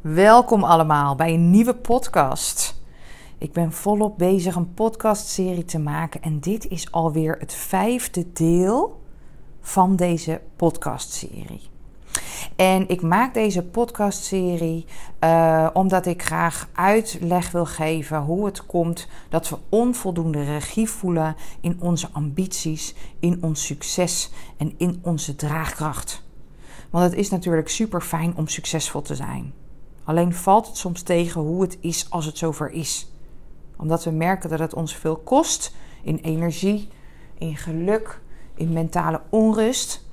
Welkom allemaal bij een nieuwe podcast. Ik ben volop bezig een podcastserie te maken en dit is alweer het vijfde deel van deze podcastserie. En ik maak deze podcastserie uh, omdat ik graag uitleg wil geven hoe het komt dat we onvoldoende regie voelen in onze ambities, in ons succes en in onze draagkracht. Want het is natuurlijk super fijn om succesvol te zijn. Alleen valt het soms tegen hoe het is als het zover is. Omdat we merken dat het ons veel kost in energie, in geluk, in mentale onrust.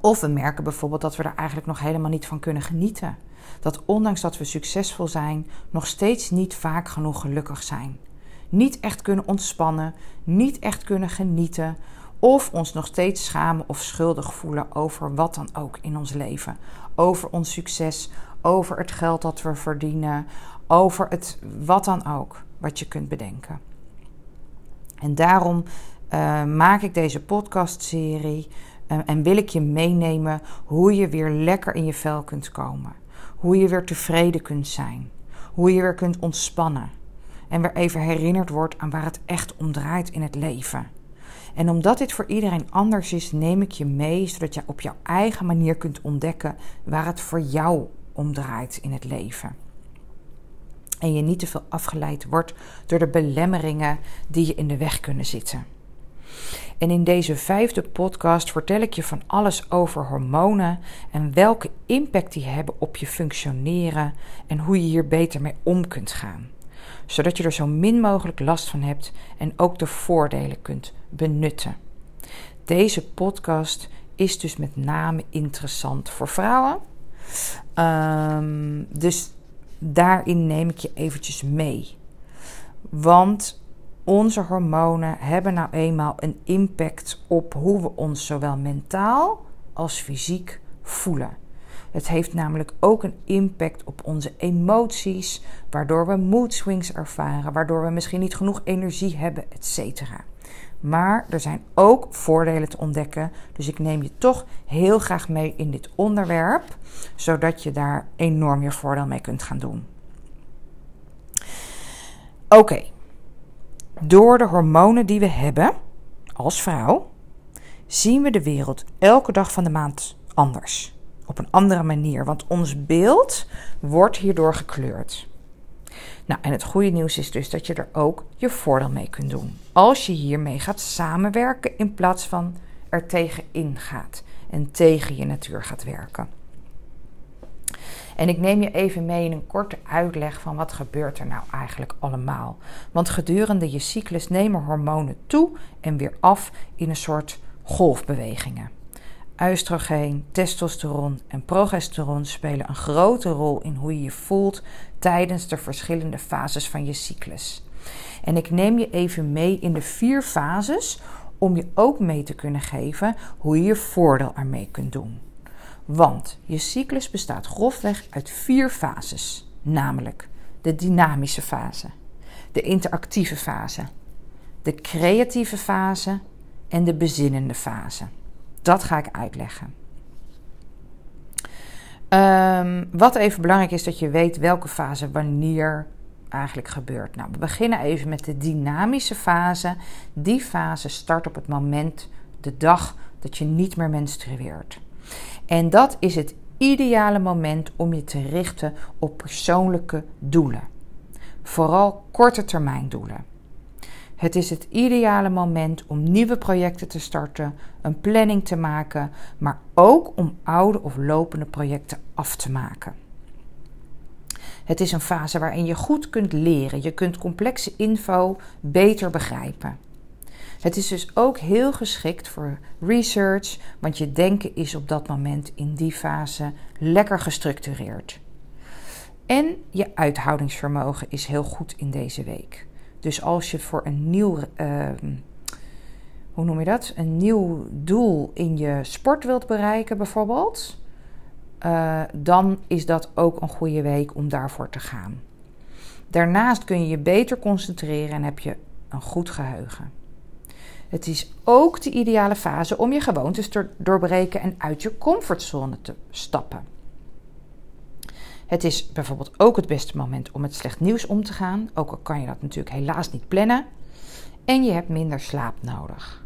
Of we merken bijvoorbeeld dat we er eigenlijk nog helemaal niet van kunnen genieten. Dat ondanks dat we succesvol zijn, nog steeds niet vaak genoeg gelukkig zijn. Niet echt kunnen ontspannen, niet echt kunnen genieten, of ons nog steeds schamen of schuldig voelen over wat dan ook in ons leven. Over ons succes, over het geld dat we verdienen, over het wat dan ook wat je kunt bedenken. En daarom uh, maak ik deze podcastserie uh, en wil ik je meenemen hoe je weer lekker in je vel kunt komen. Hoe je weer tevreden kunt zijn. Hoe je weer kunt ontspannen. En weer even herinnerd wordt aan waar het echt om draait in het leven. En omdat dit voor iedereen anders is, neem ik je mee zodat je op jouw eigen manier kunt ontdekken waar het voor jou om draait in het leven. En je niet te veel afgeleid wordt door de belemmeringen die je in de weg kunnen zitten. En in deze vijfde podcast vertel ik je van alles over hormonen en welke impact die hebben op je functioneren en hoe je hier beter mee om kunt gaan. Zodat je er zo min mogelijk last van hebt en ook de voordelen kunt benutten. Deze podcast is dus met name interessant voor vrouwen. Um, dus daarin neem ik je eventjes mee. Want onze hormonen hebben nou eenmaal een impact op hoe we ons zowel mentaal als fysiek voelen. Het heeft namelijk ook een impact op onze emoties, waardoor we mood swings ervaren, waardoor we misschien niet genoeg energie hebben, etc. Maar er zijn ook voordelen te ontdekken. Dus ik neem je toch heel graag mee in dit onderwerp, zodat je daar enorm je voordeel mee kunt gaan doen. Oké, door de hormonen die we hebben als vrouw, zien we de wereld elke dag van de maand anders. Op een andere manier, want ons beeld wordt hierdoor gekleurd. Nou, en het goede nieuws is dus dat je er ook je voordeel mee kunt doen. Als je hiermee gaat samenwerken in plaats van er tegenin gaat en tegen je natuur gaat werken. En ik neem je even mee in een korte uitleg van wat gebeurt er nou eigenlijk allemaal. Want gedurende je cyclus nemen hormonen toe en weer af in een soort golfbewegingen. Oestrogeen, testosteron en progesteron spelen een grote rol in hoe je je voelt tijdens de verschillende fases van je cyclus. En ik neem je even mee in de vier fases om je ook mee te kunnen geven hoe je je voordeel ermee kunt doen. Want je cyclus bestaat grofweg uit vier fases, namelijk de dynamische fase, de interactieve fase, de creatieve fase en de bezinnende fase. Dat ga ik uitleggen. Um, wat even belangrijk is dat je weet welke fase wanneer eigenlijk gebeurt. Nou, we beginnen even met de dynamische fase. Die fase start op het moment, de dag dat je niet meer menstrueert. En dat is het ideale moment om je te richten op persoonlijke doelen. Vooral korte termijn doelen. Het is het ideale moment om nieuwe projecten te starten, een planning te maken, maar ook om oude of lopende projecten af te maken. Het is een fase waarin je goed kunt leren. Je kunt complexe info beter begrijpen. Het is dus ook heel geschikt voor research, want je denken is op dat moment in die fase lekker gestructureerd. En je uithoudingsvermogen is heel goed in deze week. Dus als je voor een nieuw, uh, hoe noem je dat? Een nieuw doel in je sport wilt bereiken, bijvoorbeeld, uh, dan is dat ook een goede week om daarvoor te gaan. Daarnaast kun je je beter concentreren en heb je een goed geheugen. Het is ook de ideale fase om je gewoontes te doorbreken en uit je comfortzone te stappen. Het is bijvoorbeeld ook het beste moment om met slecht nieuws om te gaan, ook al kan je dat natuurlijk helaas niet plannen. En je hebt minder slaap nodig.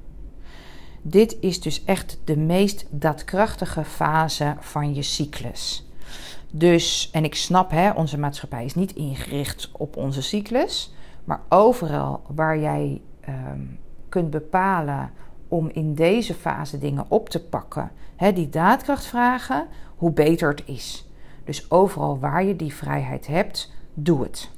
Dit is dus echt de meest daadkrachtige fase van je cyclus. Dus, en ik snap, hè, onze maatschappij is niet ingericht op onze cyclus. Maar overal waar jij ehm, kunt bepalen om in deze fase dingen op te pakken, hè, die daadkracht vragen, hoe beter het is. Dus overal waar je die vrijheid hebt, doe het.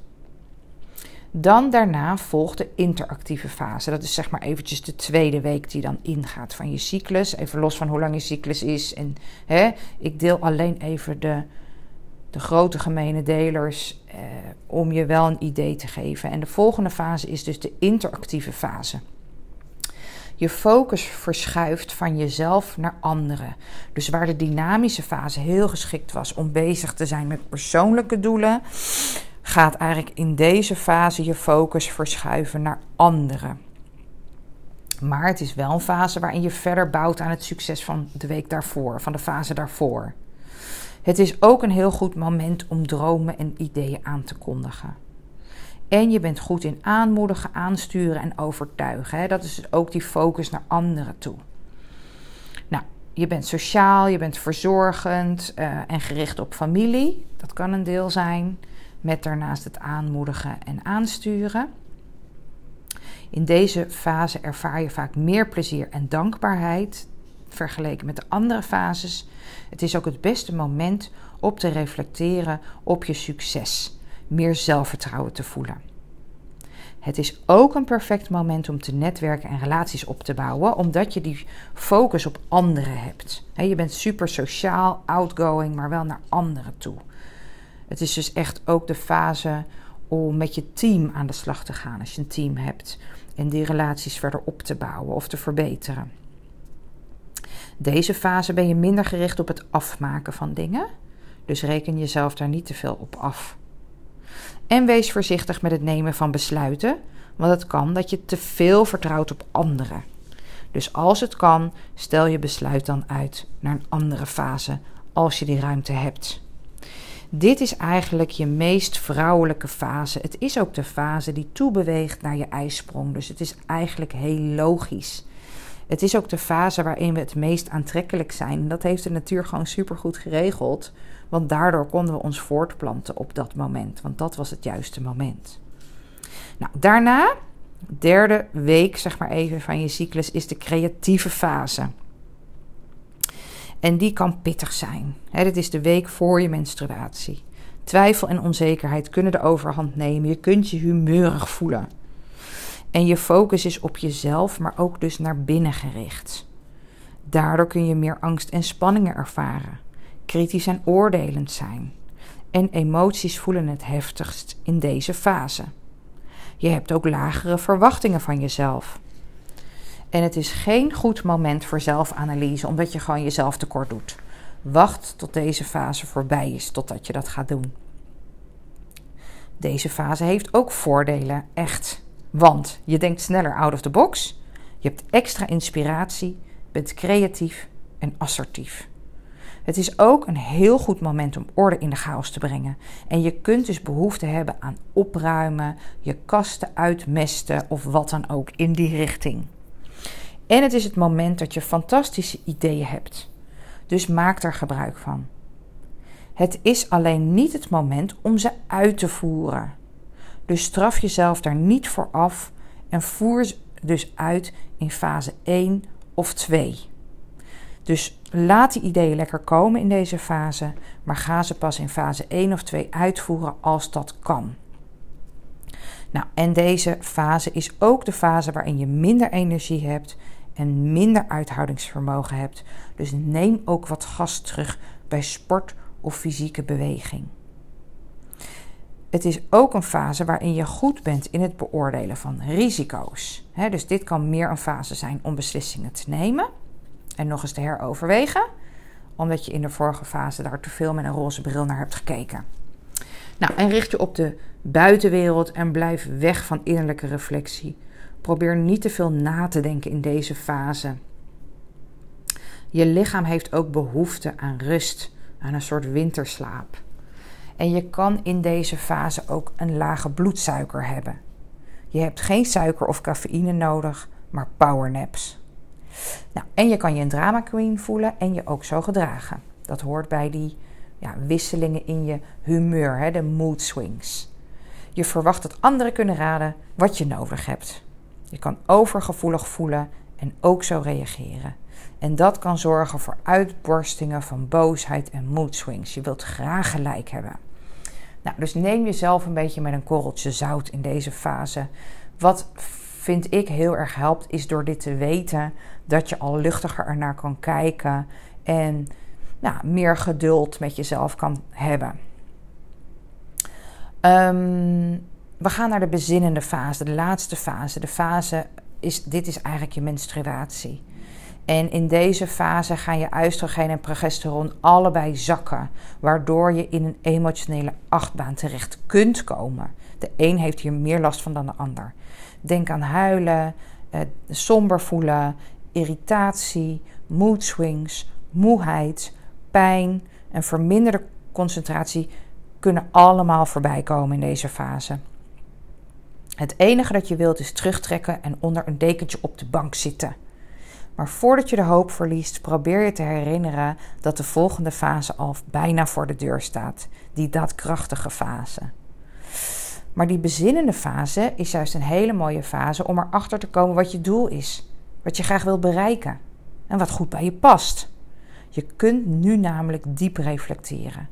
Dan daarna volgt de interactieve fase. Dat is zeg maar eventjes de tweede week die dan ingaat van je cyclus. Even los van hoe lang je cyclus is. En hè, ik deel alleen even de, de grote gemene delers eh, om je wel een idee te geven. En de volgende fase is dus de interactieve fase. Je focus verschuift van jezelf naar anderen. Dus waar de dynamische fase heel geschikt was om bezig te zijn met persoonlijke doelen, gaat eigenlijk in deze fase je focus verschuiven naar anderen. Maar het is wel een fase waarin je verder bouwt aan het succes van de week daarvoor, van de fase daarvoor. Het is ook een heel goed moment om dromen en ideeën aan te kondigen. En je bent goed in aanmoedigen, aansturen en overtuigen. Hè? Dat is dus ook die focus naar anderen toe. Nou, je bent sociaal, je bent verzorgend uh, en gericht op familie. Dat kan een deel zijn. Met daarnaast het aanmoedigen en aansturen. In deze fase ervaar je vaak meer plezier en dankbaarheid vergeleken met de andere fases. Het is ook het beste moment om te reflecteren op je succes meer zelfvertrouwen te voelen. Het is ook een perfect moment om te netwerken en relaties op te bouwen, omdat je die focus op anderen hebt. je bent super sociaal, outgoing, maar wel naar anderen toe. Het is dus echt ook de fase om met je team aan de slag te gaan als je een team hebt en die relaties verder op te bouwen of te verbeteren. Deze fase ben je minder gericht op het afmaken van dingen, dus reken jezelf daar niet te veel op af. En wees voorzichtig met het nemen van besluiten, want het kan dat je te veel vertrouwt op anderen. Dus als het kan, stel je besluit dan uit naar een andere fase als je die ruimte hebt. Dit is eigenlijk je meest vrouwelijke fase. Het is ook de fase die toebeweegt naar je ijsprong. Dus het is eigenlijk heel logisch. Het is ook de fase waarin we het meest aantrekkelijk zijn. Dat heeft de natuur gewoon supergoed geregeld. Want daardoor konden we ons voortplanten op dat moment. Want dat was het juiste moment. Nou, daarna, derde week zeg maar even van je cyclus, is de creatieve fase. En die kan pittig zijn. Hè, dit is de week voor je menstruatie. Twijfel en onzekerheid kunnen de overhand nemen. Je kunt je humeurig voelen. En je focus is op jezelf, maar ook dus naar binnen gericht. Daardoor kun je meer angst en spanningen ervaren kritisch en oordelend zijn. En emoties voelen het heftigst in deze fase. Je hebt ook lagere verwachtingen van jezelf. En het is geen goed moment voor zelfanalyse, omdat je gewoon jezelf tekort doet. Wacht tot deze fase voorbij is, totdat je dat gaat doen. Deze fase heeft ook voordelen, echt. Want je denkt sneller out of the box, je hebt extra inspiratie, bent creatief en assertief. Het is ook een heel goed moment om orde in de chaos te brengen. En je kunt dus behoefte hebben aan opruimen, je kasten uitmesten of wat dan ook in die richting. En het is het moment dat je fantastische ideeën hebt. Dus maak er gebruik van. Het is alleen niet het moment om ze uit te voeren. Dus straf jezelf daar niet voor af en voer ze dus uit in fase 1 of 2. Dus laat die ideeën lekker komen in deze fase, maar ga ze pas in fase 1 of 2 uitvoeren als dat kan. Nou, en deze fase is ook de fase waarin je minder energie hebt en minder uithoudingsvermogen hebt. Dus neem ook wat gas terug bij sport of fysieke beweging. Het is ook een fase waarin je goed bent in het beoordelen van risico's. dus dit kan meer een fase zijn om beslissingen te nemen en nog eens te heroverwegen, omdat je in de vorige fase daar te veel met een roze bril naar hebt gekeken. Nou, en richt je op de buitenwereld en blijf weg van innerlijke reflectie. Probeer niet te veel na te denken in deze fase. Je lichaam heeft ook behoefte aan rust, aan een soort winterslaap. En je kan in deze fase ook een lage bloedsuiker hebben. Je hebt geen suiker of cafeïne nodig, maar powernaps. Nou, en je kan je een drama queen voelen en je ook zo gedragen. Dat hoort bij die ja, wisselingen in je humeur, hè, de mood swings. Je verwacht dat anderen kunnen raden wat je nodig hebt. Je kan overgevoelig voelen en ook zo reageren. En dat kan zorgen voor uitborstingen van boosheid en mood swings. Je wilt graag gelijk hebben. Nou, dus neem jezelf een beetje met een korreltje zout in deze fase. Wat vind ik heel erg helpt, is door dit te weten dat je al luchtiger ernaar kan kijken en nou, meer geduld met jezelf kan hebben. Ehm, we gaan naar de bezinnende fase, de laatste fase. De fase is, dit is eigenlijk je menstruatie. En in deze fase gaan je oestrogeen en progesteron allebei zakken, waardoor je in een emotionele achtbaan terecht kunt komen. De een heeft hier meer last van dan de ander. Denk aan huilen, eh, somber voelen, irritatie, mood swings, moeheid, pijn en verminderde concentratie kunnen allemaal voorbij komen in deze fase. Het enige dat je wilt is terugtrekken en onder een dekentje op de bank zitten. Maar voordat je de hoop verliest, probeer je te herinneren dat de volgende fase al bijna voor de deur staat. Die daadkrachtige fase. Maar die bezinnende fase is juist een hele mooie fase om erachter te komen wat je doel is. Wat je graag wilt bereiken. En wat goed bij je past. Je kunt nu namelijk diep reflecteren.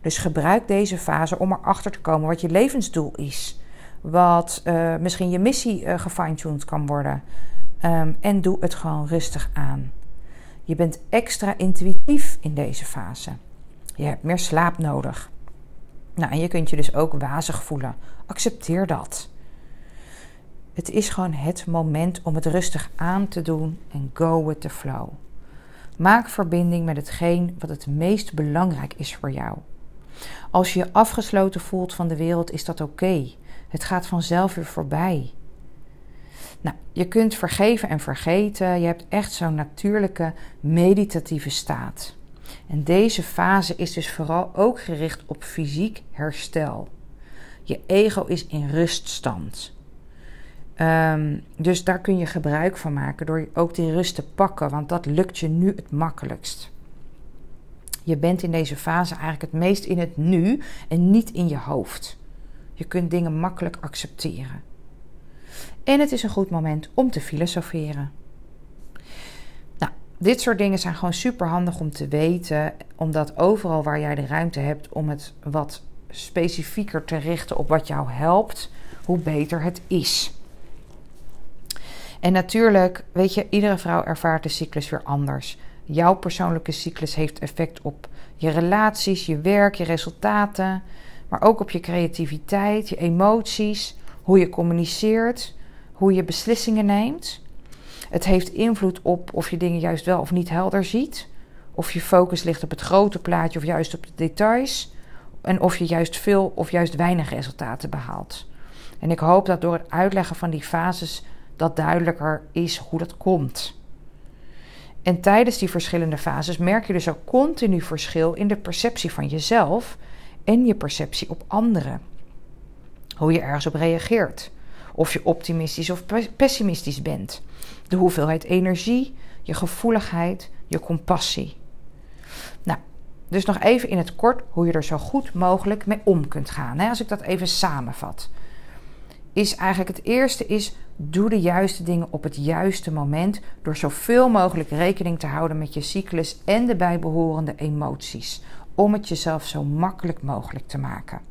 Dus gebruik deze fase om erachter te komen wat je levensdoel is. Wat uh, misschien je missie uh, gefine-tuned kan worden. Um, en doe het gewoon rustig aan. Je bent extra intuïtief in deze fase. Je hebt meer slaap nodig. Nou, en je kunt je dus ook wazig voelen. Accepteer dat. Het is gewoon het moment om het rustig aan te doen en go with the flow. Maak verbinding met hetgeen wat het meest belangrijk is voor jou. Als je je afgesloten voelt van de wereld, is dat oké. Het gaat vanzelf weer voorbij. Nou, je kunt vergeven en vergeten. Je hebt echt zo'n natuurlijke meditatieve staat. En deze fase is dus vooral ook gericht op fysiek herstel. Je ego is in ruststand. Ehm, dus daar kun je gebruik van maken door ook die rust te pakken, want dat lukt je nu het makkelijkst. Je bent in deze fase eigenlijk het meest in het nu en niet in je hoofd. Je kunt dingen makkelijk accepteren. En het is een goed moment om te filosoferen. Dit soort dingen zijn gewoon super handig om te weten, omdat overal waar jij de ruimte hebt om het wat specifieker te richten op wat jou helpt, hoe beter het is. En natuurlijk, weet je, iedere vrouw ervaart de cyclus weer anders. Jouw persoonlijke cyclus heeft effect op je relaties, je werk, je resultaten, maar ook op je creativiteit, je emoties, hoe je communiceert, hoe je beslissingen neemt. Het heeft invloed op of je dingen juist wel of niet helder ziet, of je focus ligt op het grote plaatje of juist op de details, en of je juist veel of juist weinig resultaten behaalt. En ik hoop dat door het uitleggen van die fases dat duidelijker is hoe dat komt. En tijdens die verschillende fases merk je dus ook continu verschil in de perceptie van jezelf en je perceptie op anderen. Hoe je ergens op reageert. Of je optimistisch of pessimistisch bent. De hoeveelheid energie, je gevoeligheid, je compassie. Nou, dus nog even in het kort hoe je er zo goed mogelijk mee om kunt gaan. Als ik dat even samenvat. Is eigenlijk het eerste is Doe de juiste dingen op het juiste moment door zoveel mogelijk rekening te houden met je cyclus en de bijbehorende emoties, om het jezelf zo makkelijk mogelijk te maken.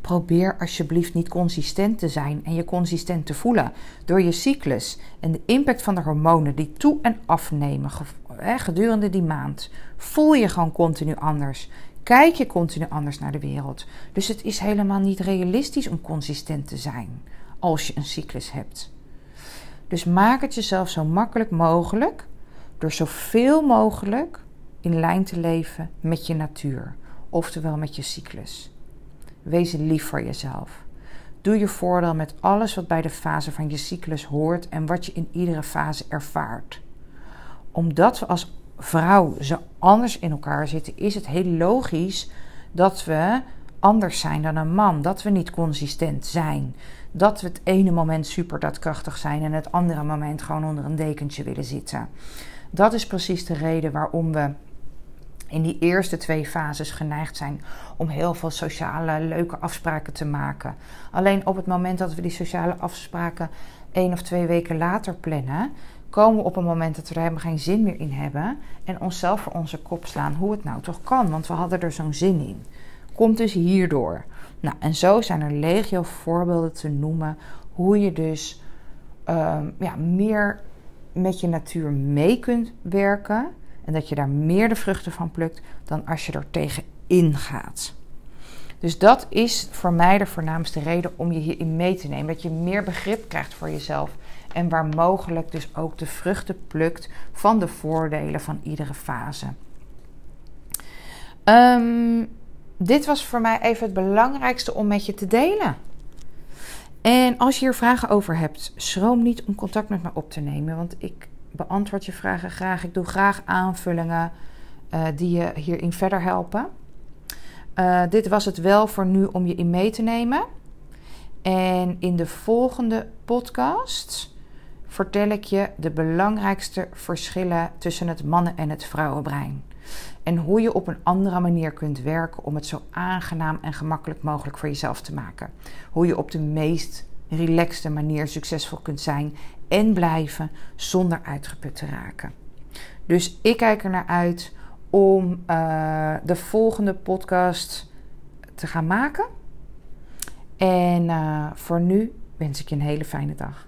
Probeer alsjeblieft niet consistent te zijn en je consistent te voelen door je cyclus en de impact van de hormonen die toe en afnemen gedurende die maand. Voel je gewoon continu anders. Kijk je continu anders naar de wereld. Dus het is helemaal niet realistisch om consistent te zijn als je een cyclus hebt. Dus maak het jezelf zo makkelijk mogelijk door zoveel mogelijk in lijn te leven met je natuur, oftewel met je cyclus. Wees lief voor jezelf. Doe je voordeel met alles wat bij de fase van je cyclus hoort en wat je in iedere fase ervaart. Omdat we als vrouw zo anders in elkaar zitten, is het heel logisch dat we anders zijn dan een man, dat we niet consistent zijn, dat we het ene moment super daadkrachtig zijn en het andere moment gewoon onder een dekentje willen zitten. Dat is precies de reden waarom we in die eerste twee fases geneigd zijn om heel veel sociale leuke afspraken te maken. Alleen op het moment dat we die sociale afspraken één of twee weken later plannen, komen we op een moment dat we er helemaal geen zin meer in hebben en onszelf voor onze kop slaan hoe het nou toch kan, want we hadden er zo'n zin in. Komt dus hierdoor. Nou, en zo zijn er legio voorbeelden te noemen hoe je dus ehm, ja, meer met je natuur mee kunt werken en dat je daar meer de vruchten van plukt dan als je er tegenin gaat. Dus dat is voor mij de voornaamste reden om je hierin mee te nemen. Dat je meer begrip krijgt voor jezelf. En waar mogelijk dus ook de vruchten plukt van de voordelen van iedere fase. Ehm, dit was voor mij even het belangrijkste om met je te delen. En als je hier vragen over hebt, schroom niet om contact met me op te nemen. Want ik beantwoord je vragen graag. Ik doe graag aanvullingen uh, die je hierin verder helpen. Uh, dit was het wel voor nu om je in mee te nemen. En in de volgende podcast vertel ik je de belangrijkste verschillen tussen het mannen- en het vrouwenbrein. En hoe je op een andere manier kunt werken om het zo aangenaam en gemakkelijk mogelijk voor jezelf te maken. Hoe je op de meest relaxte manier succesvol kunt zijn en blijven zonder uitgeput te raken. Dus ik kijk er naar uit om uh, de volgende podcast te gaan maken. En uh, voor nu wens ik je een hele fijne dag.